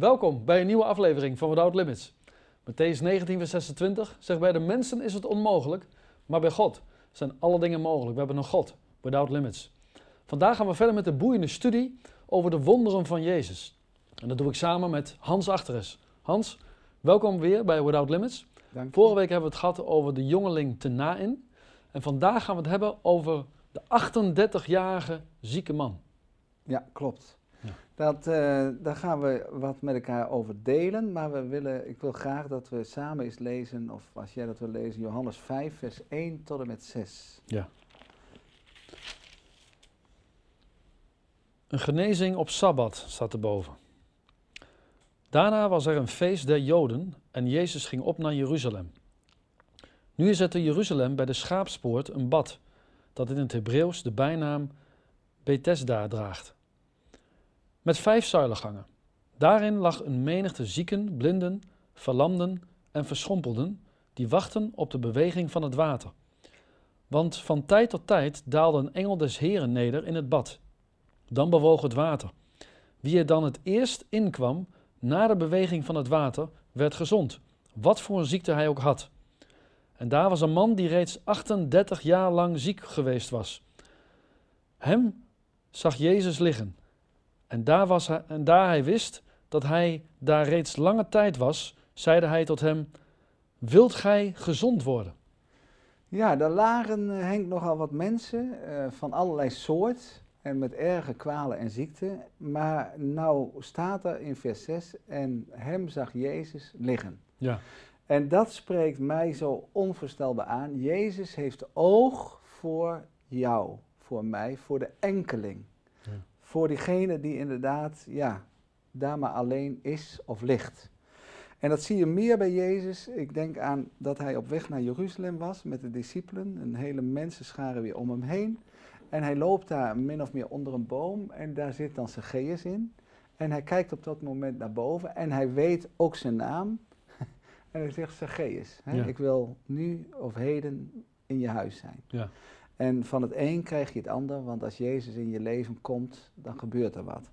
Welkom bij een nieuwe aflevering van Without Limits. Matthäus 19, vers 26 zegt bij de mensen is het onmogelijk, maar bij God zijn alle dingen mogelijk. We hebben een God, Without Limits. Vandaag gaan we verder met de boeiende studie over de wonderen van Jezus. En dat doe ik samen met Hans Achteres. Hans, welkom weer bij Without Limits. Dank Vorige week hebben we het gehad over de jongeling te Nain. En vandaag gaan we het hebben over de 38-jarige zieke man. Ja, klopt. Ja. Dat, eh, daar gaan we wat met elkaar over delen, maar we willen, ik wil graag dat we samen eens lezen, of als jij dat wil lezen, Johannes 5, vers 1 tot en met 6. Ja. Een genezing op Sabbat staat erboven. Daarna was er een feest der Joden en Jezus ging op naar Jeruzalem. Nu is er te Jeruzalem bij de schaapspoort een bad, dat in het Hebreeuws de bijnaam Bethesda draagt. Met vijf zuilengangen. Daarin lag een menigte zieken, blinden, verlamden en verschrompelden, die wachten op de beweging van het water. Want van tijd tot tijd daalde een engel des Heren neder in het bad. Dan bewoog het water. Wie er dan het eerst inkwam, na de beweging van het water, werd gezond, wat voor een ziekte hij ook had. En daar was een man die reeds 38 jaar lang ziek geweest was. Hem zag Jezus liggen. En daar, was hij, en daar hij wist dat hij daar reeds lange tijd was, zeide hij tot hem: Wilt gij gezond worden? Ja, daar lagen, eh, Henk, nogal wat mensen eh, van allerlei soort en met erge kwalen en ziekten. Maar nou staat er in vers 6, en hem zag Jezus liggen. Ja. En dat spreekt mij zo onvoorstelbaar aan. Jezus heeft oog voor jou, voor mij, voor de enkeling. Voor diegene die inderdaad, ja, daar maar alleen is of ligt. En dat zie je meer bij Jezus. Ik denk aan dat hij op weg naar Jeruzalem was met de discipelen. Een hele mensenschare weer om hem heen. En hij loopt daar min of meer onder een boom en daar zit dan Zacchaeus in. En hij kijkt op dat moment naar boven en hij weet ook zijn naam. En hij zegt, Zacchaeus, hè, Ja. ik wil nu of heden in je huis zijn. Ja. En van het een krijg je het ander, want als Jezus in je leven komt, dan gebeurt er wat.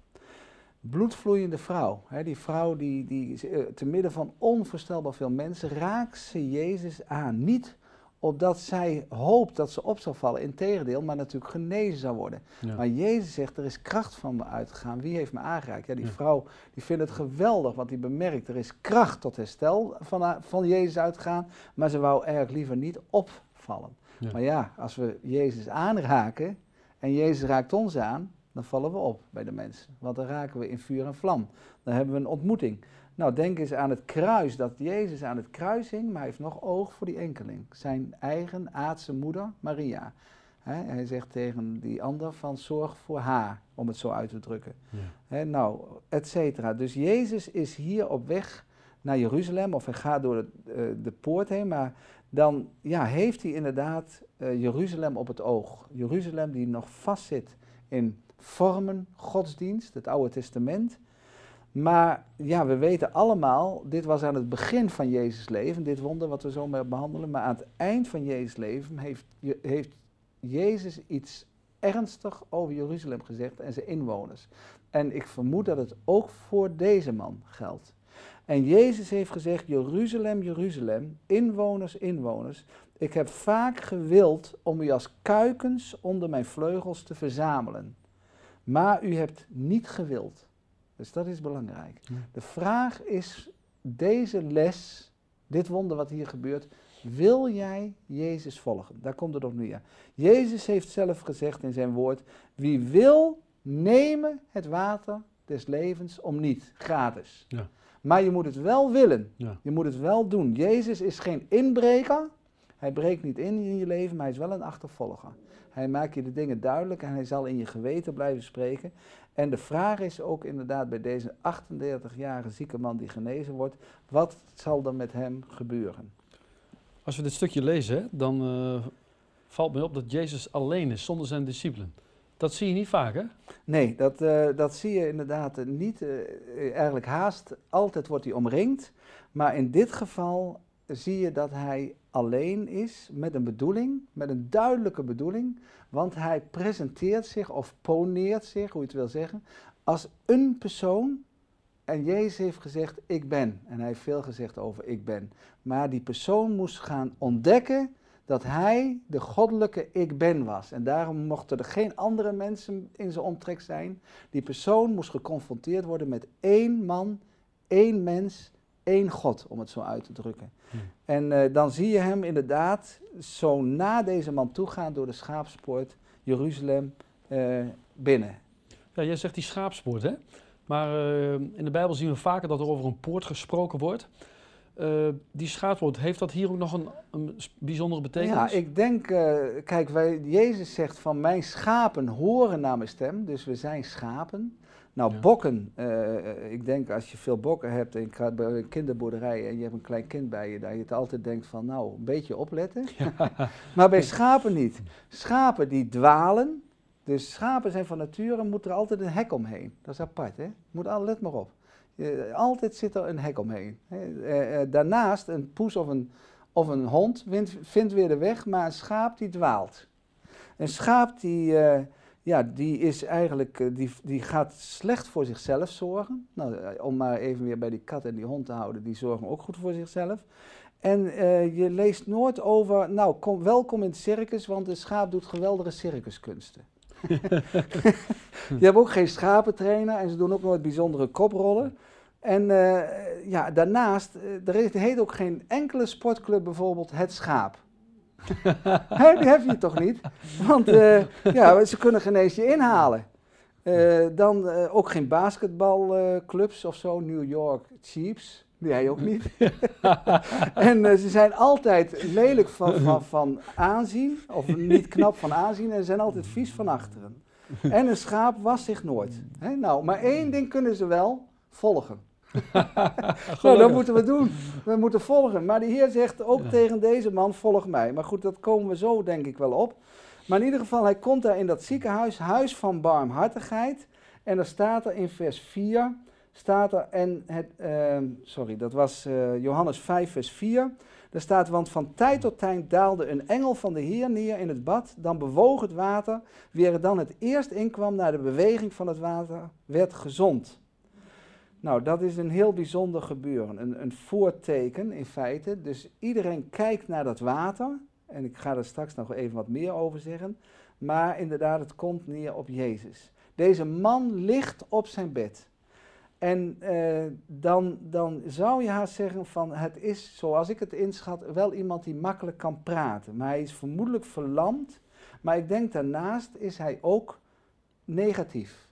Bloedvloeiende vrouw, hè, die vrouw die, die eh, te midden van onvoorstelbaar veel mensen, raakt ze Jezus aan. Niet opdat zij hoopt dat ze op zal vallen, integendeel, maar natuurlijk genezen zou worden. Ja. Maar Jezus zegt, er is kracht van me uitgegaan. Wie heeft me aangeraakt? Ja, die Ja. vrouw die vindt het geweldig, want die bemerkt, er is kracht tot herstel van, van Jezus uitgegaan. Maar ze wou eigenlijk liever niet opvallen. Ja. Maar ja, als we Jezus aanraken en Jezus raakt ons aan, dan vallen we op bij de mensen. Want dan raken we in vuur en vlam. Dan hebben we een ontmoeting. Nou, denk eens aan het kruis, dat Jezus aan het kruis hing, maar hij heeft nog oog voor die enkeling. Zijn eigen aardse moeder, Maria. Hij zegt tegen die ander van zorg voor haar, om het zo uit te drukken. Ja. Nou, et cetera. Dus Jezus is hier op weg naar Jeruzalem, of hij gaat door de, eh, de poort heen, maar dan ja, heeft hij inderdaad eh, Jeruzalem op het oog. Jeruzalem die nog vastzit in vormen, godsdienst, het Oude Testament. Maar ja, we weten allemaal, dit was aan het begin van Jezus' leven, dit wonder wat we zo maar behandelen, maar aan het eind van Jezus' leven heeft, heeft Jezus iets ernstig over Jeruzalem gezegd en zijn inwoners. En ik vermoed dat het ook voor deze man geldt. En Jezus heeft gezegd, Jeruzalem, Jeruzalem, inwoners, inwoners, ik heb vaak gewild om u als kuikens onder mijn vleugels te verzamelen. Maar u hebt niet gewild. Dus dat is belangrijk. De vraag is, deze les, dit wonder wat hier gebeurt, wil jij Jezus volgen? Daar komt het op neer. Jezus heeft zelf gezegd in zijn woord, wie wil, nemen het water des levens om niet, gratis. Ja. Maar je moet het wel willen. Ja. Je moet het wel doen. Jezus is geen inbreker. Hij breekt niet in in je leven, maar hij is wel een achtervolger. Hij maakt je de dingen duidelijk en hij zal in je geweten blijven spreken. En de vraag is ook inderdaad bij deze 38-jarige zieke man die genezen wordt, wat zal er met hem gebeuren? Als we dit stukje lezen, dan eh, valt mij op dat Jezus alleen is, zonder zijn discipelen. Dat zie je niet vaak, hè? Nee, dat, eh, dat zie je inderdaad eh, niet. eh, eigenlijk haast altijd wordt hij omringd. Maar in dit geval zie je dat hij alleen is met een bedoeling, met een duidelijke bedoeling. Want hij presenteert zich of poneert zich, hoe je het wil zeggen, als een persoon En Jezus heeft gezegd, ik ben. En hij heeft veel gezegd over ik ben. Maar die persoon moest gaan ontdekken dat hij de goddelijke ik ben was. En daarom mochten er geen andere mensen in zijn omtrek zijn. Die persoon moest geconfronteerd worden met één man, één mens, één God, om het zo uit te drukken. Hmm. En eh, dan zie je hem inderdaad zo na deze man toegaan door de schaapspoort Jeruzalem eh, binnen. Ja, jij zegt die schaapspoort, hè? Maar eh, in de Bijbel zien we vaker dat er over een poort gesproken wordt. Eh, die schaapspoort, heeft dat hier ook nog een, bijzondere betekenis? Ja, ik denk, eh, kijk, wij, Jezus zegt van mijn schapen horen naar mijn stem, dus we zijn schapen. Nou, Ja. bokken, eh, ik denk als je veel bokken hebt en je gaat bij een kinderboerderij en je hebt een klein kind bij je, dat je het altijd denkt van nou, een beetje opletten. maar bij schapen niet. Schapen die dwalen, dus schapen zijn van nature, moet er altijd een hek omheen. Dat is apart, hè? Moet al, let maar op. Je- altijd zit er een hek omheen. Eh, eh, daarnaast, een poes of een, of een hond vindt, vindt weer de weg, maar een schaap die dwaalt. Een schaap die, eh, ja, die is eigenlijk, eh, die, die gaat slecht voor zichzelf zorgen. Nou, eh, om maar even weer bij die kat en die hond te houden, die zorgen ook goed voor zichzelf. En eh, je leest nooit over, nou, kom, welkom in het circus, want een schaap doet geweldige circuskunsten. je hebt ook geen schapentrainer en ze doen ook nooit bijzondere koprollen. En eh, ja, daarnaast, eh, er heet ook geen enkele sportclub bijvoorbeeld het schaap. Die heb je toch niet? Want eh, ja, ze kunnen geen eens je inhalen. Dan ook geen basketbalclubs of zo, New York Chiefs. Je ook niet. en ze zijn altijd lelijk van, van, van aanzien, of niet knap van aanzien, en ze zijn altijd vies van achteren. En een schaap was zich nooit. Hè? Nou, maar één ding kunnen ze wel, volgen. nou, dat moeten we doen. We moeten volgen. Maar de Heer zegt ook Ja. tegen deze man, volg mij. Maar goed, dat komen we zo denk ik wel op. Maar in ieder geval, hij komt daar in dat ziekenhuis, huis van barmhartigheid. En dan staat er in vers 4, staat er, en het, ehm, sorry, dat was eh, Johannes 5, vers 4. Daar staat, want van tijd tot tijd daalde een engel van de Heer neer in het bad, dan bewoog het water, wie er dan het eerst inkwam naar de beweging van het water, werd gezond. Nou, dat is een heel bijzonder gebeuren, een, een voorteken in feite. Dus iedereen kijkt naar dat water, en ik ga er straks nog even wat meer over zeggen, maar inderdaad, het komt neer op Jezus. Deze man ligt op zijn bed. En eh, dan, dan zou je haast zeggen van het is, zoals ik het inschat, wel iemand die makkelijk kan praten. Maar hij is vermoedelijk verlamd. Maar ik denk daarnaast is hij ook negatief.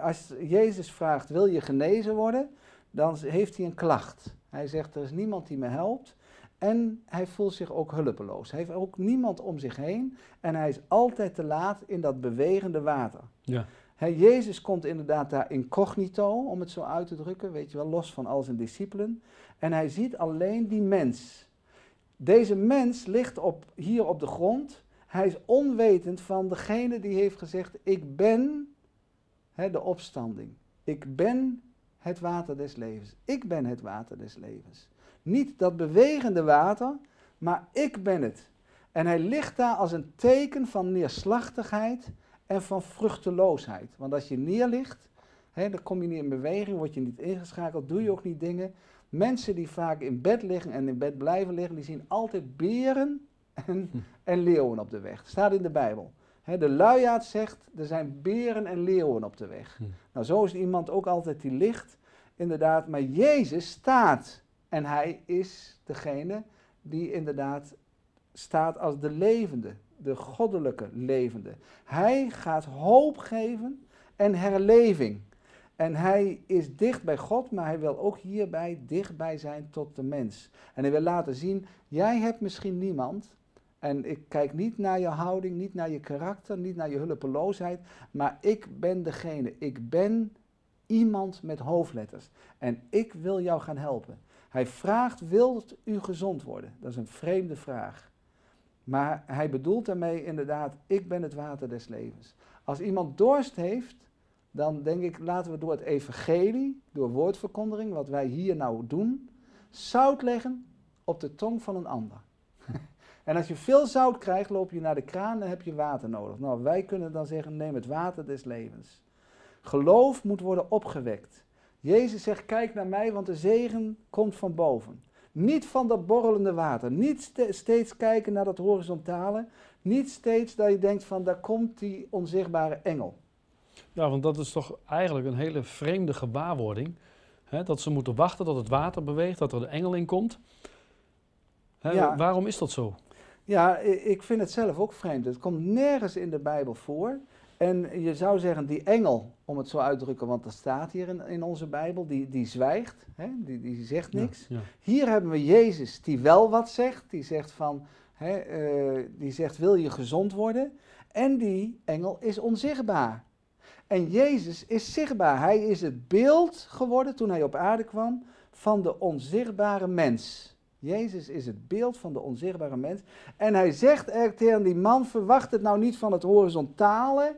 Als Jezus vraagt, wil je genezen worden? Dan heeft hij een klacht. Hij zegt, er is niemand die me helpt. En hij voelt zich ook hulpeloos. Hij heeft ook niemand om zich heen. En hij is altijd te laat in dat bewegende water. Ja. Jezus komt inderdaad daar incognito, om het zo uit te drukken, weet je wel, los van al zijn discipelen. En hij ziet alleen die mens. Deze mens ligt op, hier op de grond. Hij is onwetend van degene die heeft gezegd, ik ben de opstanding. Ik ben het water des levens. Ik ben het water des levens. Niet dat bewegende water, maar ik ben het. En hij ligt daar als een teken van neerslachtigheid en van vruchteloosheid. Want als je neerligt, dan kom je niet in beweging, word je niet ingeschakeld, doe je ook niet dingen. Mensen die vaak in bed liggen en in bed blijven liggen, die zien altijd beren en, Hm. en leeuwen op de weg. Staat in de Bijbel. De luiaard zegt, er zijn beren en leeuwen op de weg. Hm. Nou, zo is iemand ook altijd die ligt, inderdaad. Maar Jezus staat en hij is degene die inderdaad staat als de levende, de goddelijke levende. Hij gaat hoop geven en herleving. En hij is dicht bij God, maar hij wil ook hierbij dichtbij zijn tot de mens. En hij wil laten zien, jij hebt misschien niemand. En ik kijk niet naar je houding, niet naar je karakter, niet naar je hulpeloosheid. Maar ik ben degene. Ik ben iemand met hoofdletters. En ik wil jou gaan helpen. Hij vraagt, wilt u gezond worden? Dat is een vreemde vraag. Maar hij bedoelt daarmee inderdaad, ik ben het water des levens. Als iemand dorst heeft, dan denk ik, laten we door het evangelie, door woordverkondiging, wat wij hier nou doen, zout leggen op de tong van een ander. En als je veel zout krijgt, loop je naar de kraan en heb je water nodig. Nou, wij kunnen dan zeggen, neem het water des levens. Geloof moet worden opgewekt. Jezus zegt, kijk naar mij, want de zegen komt van boven. Niet van dat borrelende water. Niet steeds kijken naar dat horizontale. Niet steeds dat je denkt van, daar komt die onzichtbare engel. Ja, want dat is toch eigenlijk een hele vreemde gewaarwording. Hè? Dat ze moeten wachten tot het water beweegt, dat er de engel in komt. Hè? Ja. Waarom is dat zo? Ja, ik vind het zelf ook vreemd. Het komt nergens in de Bijbel voor. En je zou zeggen, die engel, om het zo uit te drukken, want dat staat hier in, in onze Bijbel, die, die zwijgt, hè? Die, die zegt niks. Ja, ja. Hier hebben we Jezus die wel wat zegt. Die zegt van, hè, eh, die zegt, wil je gezond worden? En die engel is onzichtbaar. En Jezus is zichtbaar. Hij is het beeld geworden toen hij op aarde kwam van de onzichtbare mens. Jezus is het beeld van de onzichtbare mens. En hij zegt er tegen die man: verwacht het nou niet van het horizontale,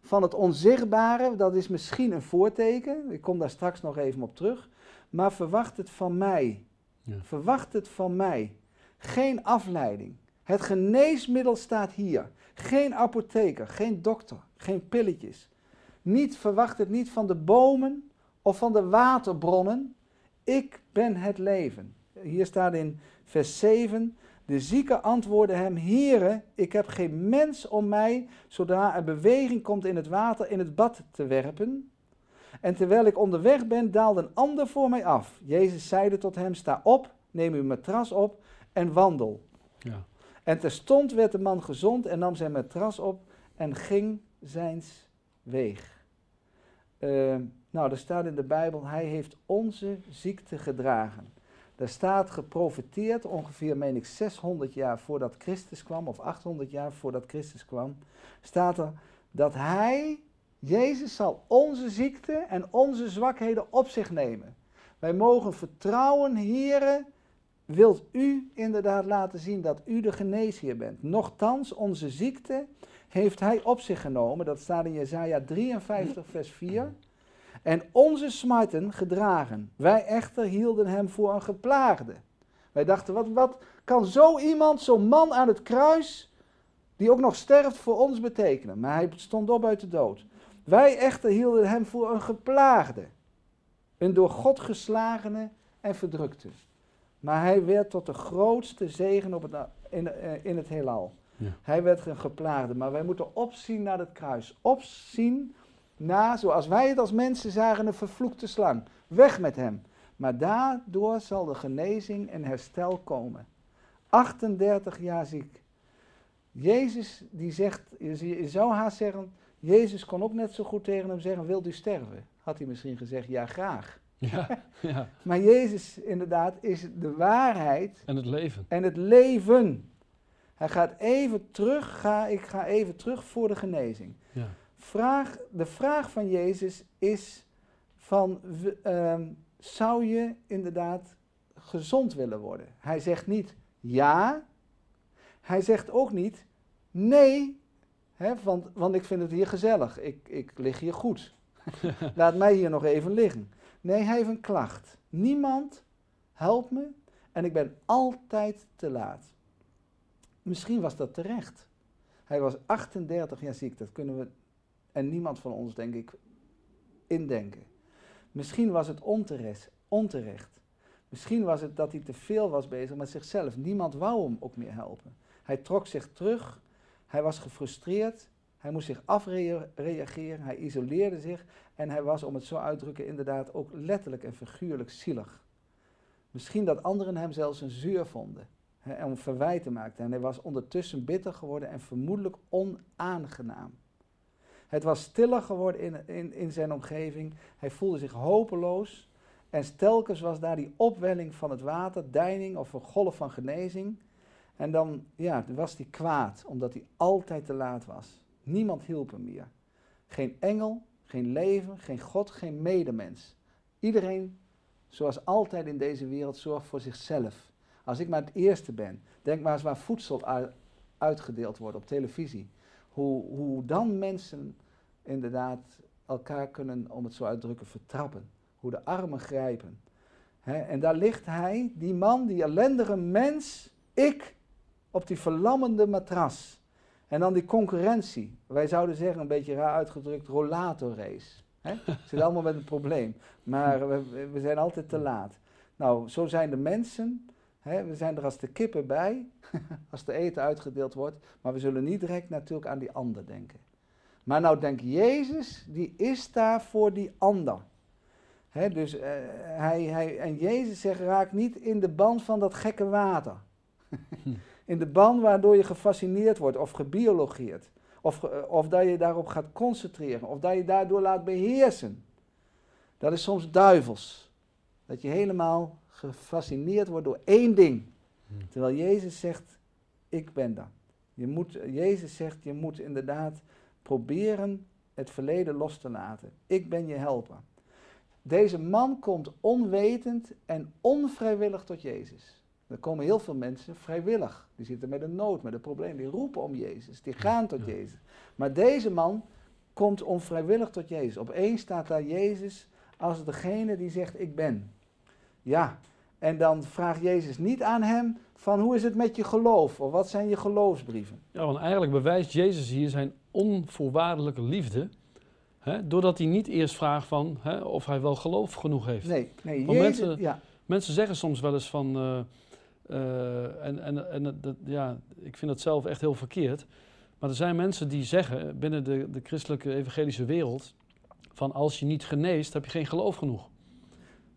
van het onzichtbare. Dat is misschien een voorteken. Ik kom daar straks nog even op terug. Maar verwacht het van mij. Ja. Verwacht het van mij. Geen afleiding. Het geneesmiddel staat hier. Geen apotheker, geen dokter, geen pilletjes. Niet verwacht het niet van de bomen of van de waterbronnen. Ik ben het leven. Hier staat in vers 7. De zieke antwoordde hem: Heere, ik heb geen mens om mij, zodra er beweging komt in het water, in het bad te werpen. En terwijl ik onderweg ben, daalde een ander voor mij af. Jezus zeide tot hem: Sta op, neem uw matras op en wandel. Ja. En terstond werd de man gezond en nam zijn matras op en ging zijns weeg. Uh, nou, er staat in de Bijbel, hij heeft onze ziekte gedragen. Er staat geprofiteerd, ongeveer, meen ik, 600 jaar voordat Christus kwam, of 800 jaar voordat Christus kwam, staat er dat hij, Jezus, zal onze ziekte en onze zwakheden op zich nemen. Wij mogen vertrouwen, heren, wilt u inderdaad laten zien dat u de geneesheer bent. Nochtans, onze ziekte heeft hij op zich genomen. Dat staat in Jesaja 53, vers 4. En onze smarten gedragen. Wij echter hielden hem voor een geplaagde. Wij dachten, wat, wat kan zo iemand, zo'n man aan het kruis, die ook nog sterft, voor ons betekenen? Maar hij stond op uit de dood. Wij echter hielden hem voor een geplaagde. Een door God geslagene en verdrukte. Maar hij werd tot de grootste zegen op het, in, eh, in het heelal. Ja. Hij werd een geplaagde. Maar wij moeten opzien naar het kruis. Opzien na, zoals wij het als mensen zagen, een vervloekte slang. Weg met hem. Maar daardoor zal de genezing en herstel komen. 38 jaar ziek. Jezus die zegt, je zou haast zeggen, Jezus kon ook net zo goed tegen hem zeggen, wilt u sterven? Had hij misschien gezegd, ja graag. Ja, ja. Maar Jezus inderdaad is de waarheid En het leven. en het leven. Hij gaat even terug, ga, ik ga even terug voor de genezing. Ja. Vraag, de vraag van Jezus is van, ehm, zou je inderdaad gezond willen worden? Hij zegt niet ja, hij zegt ook niet nee, hè, want, want ik vind het hier gezellig, ik, ik lig hier goed. Laat mij hier nog even liggen. Nee, hij heeft een klacht. Niemand helpt me en ik ben altijd te laat. Misschien was dat terecht. Hij was 38 jaar ziek, dat kunnen we en niemand van ons, denk ik, indenken. Misschien was het onterecht, onterecht. Misschien was het dat hij te veel was bezig met zichzelf. Niemand wou hem ook meer helpen. Hij trok zich terug, hij was gefrustreerd, hij moest zich afreageren, hij isoleerde zich en hij was, om het zo uit te drukken, inderdaad ook letterlijk en figuurlijk zielig. Misschien dat anderen hem zelfs een zuur vonden hè, en verwijten maakten. En hij was ondertussen bitter geworden en vermoedelijk onaangenaam. Het was stiller geworden in, in, in zijn omgeving. Hij voelde zich hopeloos. En telkens was daar die opwelling van het water, deining of een golf van genezing. En dan ja, was hij kwaad, omdat hij altijd te laat was. Niemand hielp hem meer. Geen engel, geen leven, geen God, geen medemens. Iedereen, zoals altijd in deze wereld, zorgt voor zichzelf. Als ik maar het eerste ben, denk maar eens waar voedsel uitgedeeld wordt op televisie. Hoe, hoe dan mensen inderdaad elkaar kunnen, om het zo uit te drukken, vertrappen. Hoe de armen grijpen. En daar ligt hij, die man, die ellendige mens, ik, op die verlammende matras. En dan die concurrentie. Wij zouden zeggen, een beetje raar uitgedrukt, rollatorrace. Hè? Zit allemaal met een probleem. Maar we, we zijn altijd te laat. Nou, zo zijn de mensen. We zijn er als de kippen bij, als de eten uitgedeeld wordt. Maar we zullen niet direct natuurlijk aan die ander denken. Maar nou denk Jezus, die is daar voor die ander. Hè, dus eh, hij, hij, en Jezus zegt, raak niet in de band van dat gekke water. in de band waardoor je gefascineerd wordt of gebiologeerd. Of, of dat je daarop gaat concentreren. Of dat je daardoor laat beheersen. Dat is soms duivels. Dat je helemaal gefascineerd wordt door één ding. Hmm. Terwijl Jezus zegt, ik ben dat. Je moet, Jezus zegt, je moet inderdaad proberen het verleden los te laten. Ik ben je helper. Deze man komt onwetend en onvrijwillig tot Jezus. Er komen heel veel mensen vrijwillig. Die zitten met een nood, met een probleem. Die roepen om Jezus. Die gaan tot Jezus. Maar deze man komt onvrijwillig tot Jezus. Opeens staat daar Jezus als degene die zegt: Ik ben. Ja, en dan vraagt Jezus niet aan hem van hoe is het met je geloof of wat zijn je geloofsbrieven. Ja, want eigenlijk bewijst Jezus hier zijn onvoorwaardelijke liefde. Hè, doordat hij niet eerst vraagt van, hè, of hij wel geloof genoeg heeft. Nee, nee Jezus, mensen, ja. mensen zeggen soms wel eens van, uh, uh, en, en, en dat, ja, ik vind dat zelf echt heel verkeerd. Maar er zijn mensen die zeggen binnen de, de christelijke evangelische wereld, van als je niet geneest, heb je geen geloof genoeg.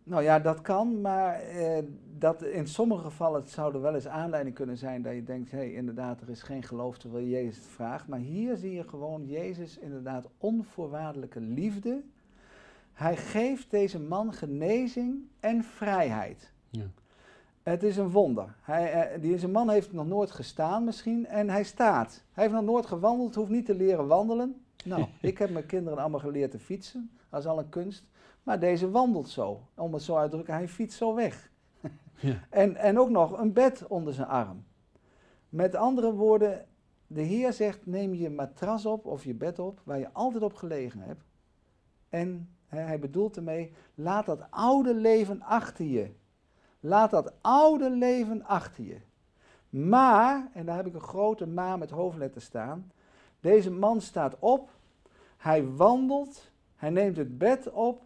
Nou ja, dat kan, maar eh, dat in sommige gevallen het zou er wel eens aanleiding kunnen zijn dat je denkt, hé, hey, inderdaad, er is geen geloof terwijl Jezus het vraagt. Maar hier zie je gewoon Jezus inderdaad onvoorwaardelijke liefde. Hij geeft deze man genezing en vrijheid. Ja. Het is een wonder. Hij, uh, deze man heeft nog nooit gestaan misschien en hij staat. Hij heeft nog nooit gewandeld, hoeft niet te leren wandelen. Nou, ik heb mijn kinderen allemaal geleerd te fietsen. Dat is al een kunst. Maar deze wandelt zo. Om het zo uit te drukken, hij fietst zo weg. Ja. en, en ook nog een bed onder zijn arm. Met andere woorden, de Heer zegt: neem je matras op of je bed op waar je altijd op gelegen hebt. En hè, hij bedoelt ermee: laat dat oude leven achter je. Laat dat oude leven achter je. Maar, en daar heb ik een grote maar met hoofdletter staan. Deze man staat op, hij wandelt, hij neemt het bed op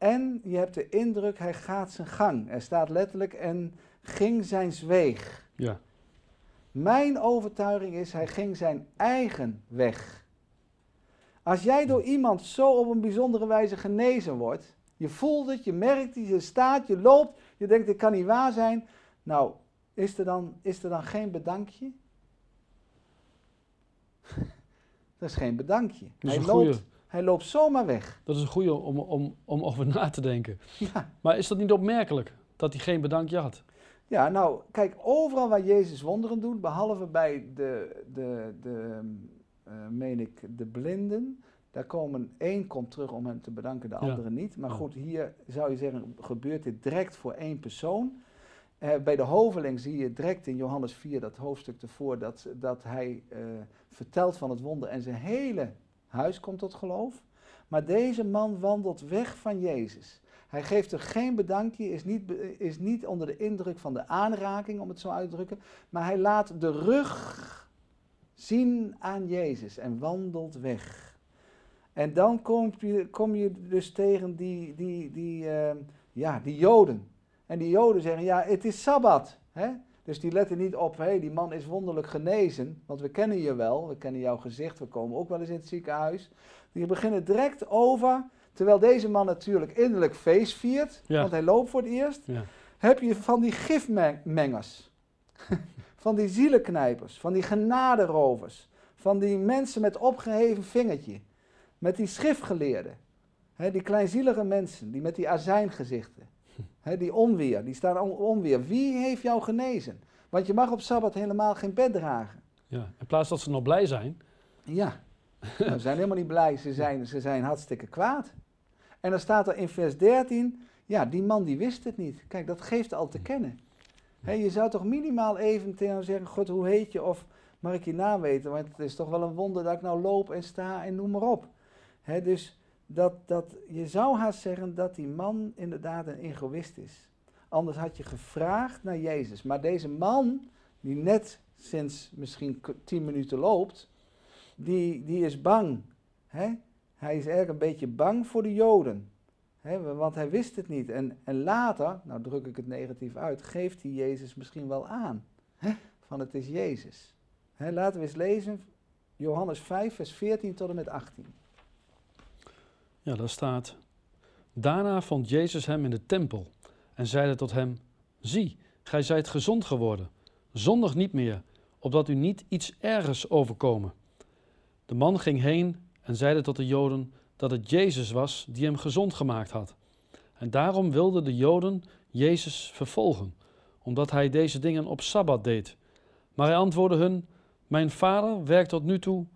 en je hebt de indruk, hij gaat zijn gang. Er staat letterlijk en ging zijn zweeg. Ja. Mijn overtuiging is, hij ging zijn eigen weg. Als jij door iemand zo op een bijzondere wijze genezen wordt, je voelt het, je merkt het, je staat, je loopt, je denkt, dit kan niet waar zijn. Nou, is er dan, is er dan geen bedankje? dat is geen bedankje. Hij loopt, hij loopt zomaar weg. Dat is een goede om, om, om over na te denken. Ja. Maar is dat niet opmerkelijk dat hij geen bedankje had? Ja, nou, kijk, overal waar Jezus wonderen doet, behalve bij de, de, de uh, meen ik, de blinden, daar komen één komt terug om hem te bedanken, de andere niet. Maar goed, hier zou je zeggen, gebeurt dit direct voor één persoon. Uh, bij de hoveling zie je direct in Johannes 4, dat hoofdstuk ervoor, dat, dat hij uh, vertelt van het wonder en zijn hele huis komt tot geloof. Maar deze man wandelt weg van Jezus. Hij geeft er geen bedankje, is niet, is niet onder de indruk van de aanraking, om het zo uit te drukken. Maar hij laat de rug zien aan Jezus en wandelt weg. En dan kom je, kom je dus tegen die, die, die, uh, ja, die Joden. En die Joden zeggen, ja, het is Sabbat. Hè? Dus die letten niet op, hé, hey, die man is wonderlijk genezen, want we kennen je wel, we kennen jouw gezicht, we komen ook wel eens in het ziekenhuis. Die beginnen direct over, terwijl deze man natuurlijk innerlijk feest viert, want hij loopt voor het eerst, ja. heb je van die gifmengers, van die zielenknijpers, van die genaderovers, van die mensen met opgeheven vingertje, met die schriftgeleerden, hè, die kleinzielige mensen, die met die azijngezichten die onweer, die staan onweer. Wie heeft jou genezen? Want je mag op Sabbat helemaal geen bed dragen. Ja, in plaats dat ze nog blij zijn. Ja, nou, ze zijn helemaal niet blij, ze zijn, ze zijn hartstikke kwaad. En dan staat er in vers 13, ja, die man die wist het niet. Kijk, dat geeft al te kennen. je zou toch minimaal even tegen hem zeggen, God, hoe heet je? Of mag ik je naam weten? Want het is toch wel een wonder dat ik nou loop en sta en noem maar op. dus dat, dat je zou haast zeggen dat die man inderdaad een egoïst is. Anders had je gevraagd naar Jezus. Maar deze man, die net sinds misschien tien minuten loopt, die, die is bang. Hè? Hij is eigenlijk een beetje bang voor de Joden. Want hij wist het niet. En, en later, nou druk ik het negatief uit, geeft hij Jezus misschien wel aan. Van het is Jezus. Laten we eens lezen, Johannes 5, vers 14 tot en met 18. Ja, daar staat. Daarna vond Jezus hem in de tempel en zeide tot hem: Zie, gij zijt gezond geworden. Zondig niet meer, opdat u niet iets ergers overkomen. De man ging heen en zeide tot de Joden dat het Jezus was die hem gezond gemaakt had. En daarom wilden de Joden Jezus vervolgen, omdat hij deze dingen op sabbat deed. Maar hij antwoordde hun: Mijn vader werkt tot nu toe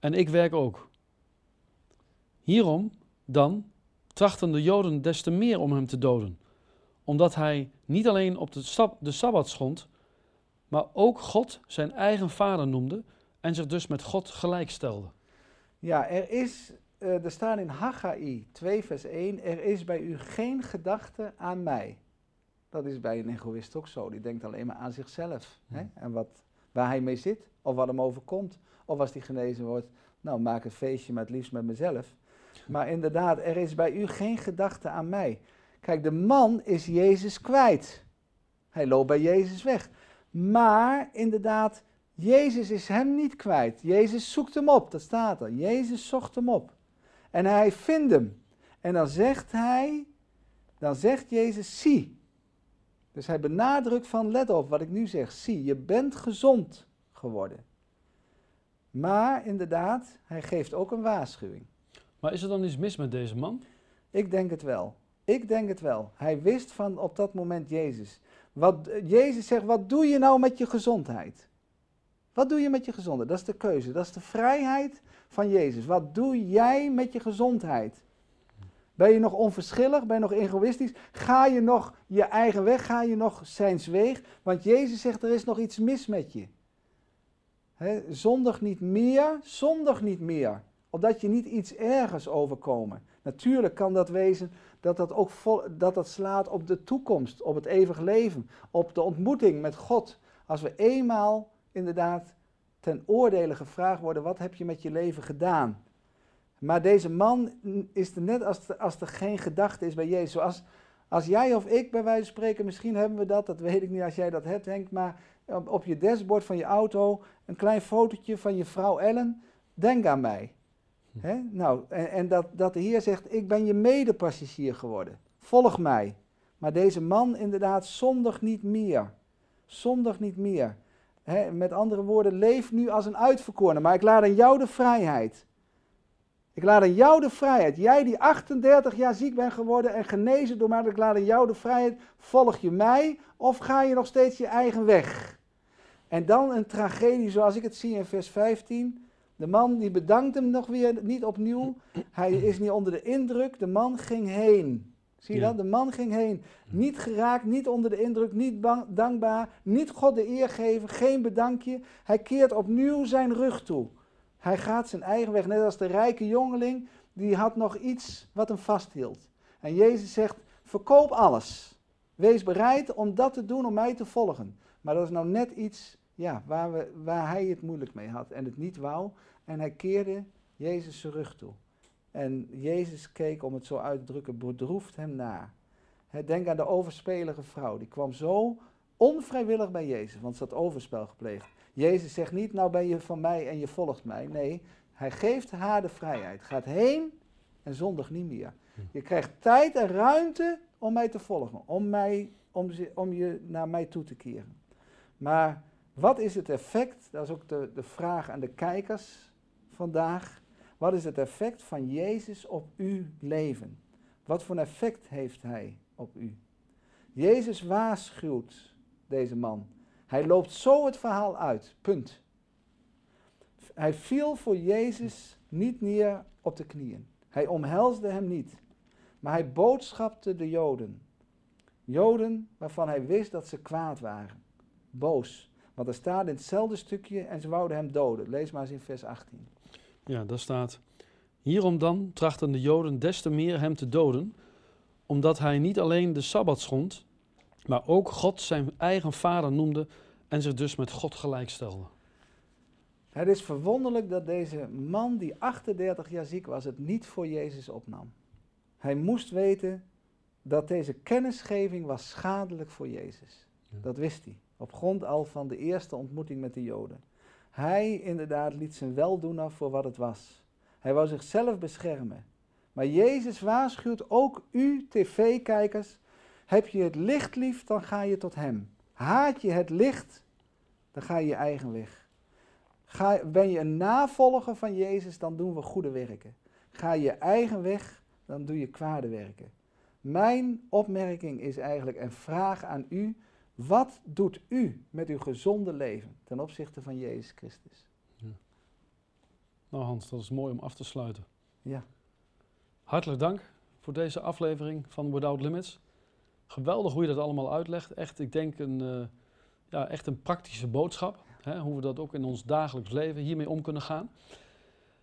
en ik werk ook. Hierom dan trachten de Joden des te meer om hem te doden, omdat hij niet alleen op de, sab de Sabbat schond, maar ook God zijn eigen vader noemde en zich dus met God gelijkstelde. Ja, er is, uh, er staat in Haggai 2 vers 1, er is bij u geen gedachte aan mij. Dat is bij een egoïst ook zo, die denkt alleen maar aan zichzelf. Hè? En wat, waar hij mee zit, of wat hem overkomt. Of als hij genezen wordt, nou maak een feestje, maar het liefst met mezelf. Maar inderdaad, er is bij u geen gedachte aan mij. Kijk, de man is Jezus kwijt. Hij loopt bij Jezus weg. Maar inderdaad, Jezus is hem niet kwijt. Jezus zoekt hem op, dat staat er. Jezus zocht hem op. En hij vindt hem. En dan zegt hij, dan zegt Jezus, zie. Dus hij benadrukt van, let op wat ik nu zeg, zie, je bent gezond geworden. Maar inderdaad, hij geeft ook een waarschuwing. Maar is er dan iets mis met deze man? Ik denk het wel. Ik denk het wel. Hij wist van op dat moment Jezus. Wat, Jezus zegt, wat doe je nou met je gezondheid? Wat doe je met je gezondheid? Dat is de keuze, dat is de vrijheid van Jezus. Wat doe jij met je gezondheid? Ben je nog onverschillig? Ben je nog egoïstisch? Ga je nog je eigen weg? Ga je nog zijn weeg? Want Jezus zegt, er is nog iets mis met je. He, zondig niet meer, zondig niet meer opdat je niet iets ergers overkomen. Natuurlijk kan dat wezen dat dat ook dat dat slaat op de toekomst, op het eeuwig leven, op de ontmoeting met God. Als we eenmaal inderdaad ten oordele gevraagd worden, wat heb je met je leven gedaan? Maar deze man is er net als, als er geen gedachte is bij Jezus. Zoals als jij of ik bij wijze van spreken, misschien hebben we dat, dat weet ik niet als jij dat hebt Henk, maar op, op je dashboard van je auto een klein fotootje van je vrouw Ellen, denk aan mij. Nou, en, en, dat, dat de Heer zegt, ik ben je medepassagier geworden. Volg mij. Maar deze man inderdaad zondig niet meer. Zondig niet meer. met andere woorden, leef nu als een uitverkorene. Maar ik laat aan jou de vrijheid. Ik laat aan jou de vrijheid. Jij die 38 jaar ziek bent geworden en genezen door mij, ik laat aan jou de vrijheid. Volg je mij of ga je nog steeds je eigen weg? En dan een tragedie zoals ik het zie in vers 15. De man die bedankt hem nog weer niet opnieuw. Hij is niet onder de indruk. De man ging heen. Zie je dat? De man ging heen. Niet geraakt, niet onder de indruk, niet dankbaar, niet God de eer geven, geen bedankje. Hij keert opnieuw zijn rug toe. Hij gaat zijn eigen weg, net als de rijke jongeling, die had nog iets wat hem vasthield. En Jezus zegt, verkoop alles. Wees bereid om dat te doen om mij te volgen. Maar dat is nou net iets ja, waar, we, waar hij het moeilijk mee had en het niet wou. En hij keerde Jezus zijn rug toe. En Jezus keek, om het zo uit te drukken, bedroefd hem na. denk aan de overspelige vrouw. Die kwam zo onvrijwillig bij Jezus, want ze had overspel gepleegd. Jezus zegt niet, nou ben je van mij en je volgt mij. Nee, hij geeft haar de vrijheid. Gaat heen en zondig niet meer. Je krijgt tijd en ruimte om mij te volgen, om, mij, om, om je naar mij toe te keren. Maar wat is het effect, dat is ook de, de vraag aan de kijkers vandaag. Wat is het effect van Jezus op uw leven? Wat voor effect heeft hij op u? Jezus waarschuwt deze man. Hij loopt zo het verhaal uit. Punt. Hij viel voor Jezus niet neer op de knieën. Hij omhelsde hem niet. Maar hij boodschapte de Joden. Joden waarvan hij wist dat ze kwaad waren. Boos. Want er staat in hetzelfde stukje en ze wouden hem doden. Lees maar eens in vers 18. Ja, daar staat. Hierom dan trachten de Joden des te meer hem te doden, omdat hij niet alleen de Sabbat schond, maar ook God zijn eigen vader noemde en zich dus met God gelijkstelde. Het is verwonderlijk dat deze man die 38 jaar ziek was, het niet voor Jezus opnam. Hij moest weten dat deze kennisgeving was schadelijk voor Jezus. Ja. Dat wist hij, op grond al van de eerste ontmoeting met de Joden. Hij inderdaad liet zijn weldoener voor wat het was. Hij wou zichzelf beschermen. Maar Jezus waarschuwt ook u, tv-kijkers, heb je het licht lief, dan ga je tot Hem. Haat je het licht, dan ga je je eigen weg. Ga, ben je een navolger van Jezus, dan doen we goede werken. Ga je eigen weg, dan doe je kwade werken. Mijn opmerking is eigenlijk een vraag aan u. Wat doet u met uw gezonde leven ten opzichte van Jezus Christus? Nou Hans, dat is mooi om af te sluiten. Ja, Hartelijk dank voor deze aflevering van Without Limits. Geweldig hoe je dat allemaal uitlegt. Echt, ik denk een, eh, ja, echt een praktische boodschap. Hè, hoe we dat ook in ons dagelijks leven hiermee om kunnen gaan.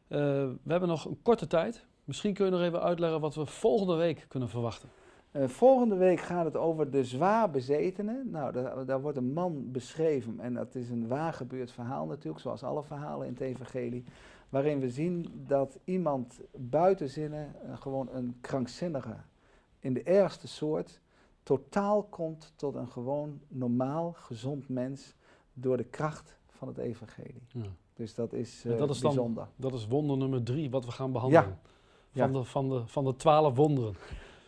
Eh, we hebben nog een korte tijd. Misschien kun je nog even uitleggen wat we volgende week kunnen verwachten. Eh, volgende week gaat het over de zwaar bezetenen. Nou, daar, daar wordt een man beschreven en dat is een waargebeurd verhaal natuurlijk, zoals alle verhalen in het evangelie. Waarin we zien dat iemand buiten zinnen, eh, gewoon een krankzinnige, in de ergste soort, totaal komt tot een gewoon normaal, gezond mens door de kracht van het evangelie. Ja. Dus dat is, eh, dat is dan- bijzonder. Dat is wonder nummer drie wat we gaan behandelen. Ja. Van, de, van, de, van de twaalf wonderen.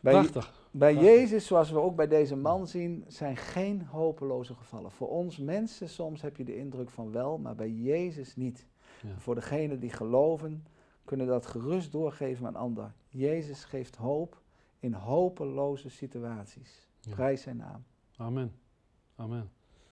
Prachtig. Bij. Jezus, zoals we ook bij deze man zien, zijn geen hopeloze gevallen. Voor ons mensen soms heb je de indruk van wel, maar bij Jezus niet. Ja. Voor degenen die geloven, kunnen dat gerust doorgeven aan anderen. Jezus geeft hoop in hopeloze situaties. Ja. Prijs zijn naam. Amen. Amen.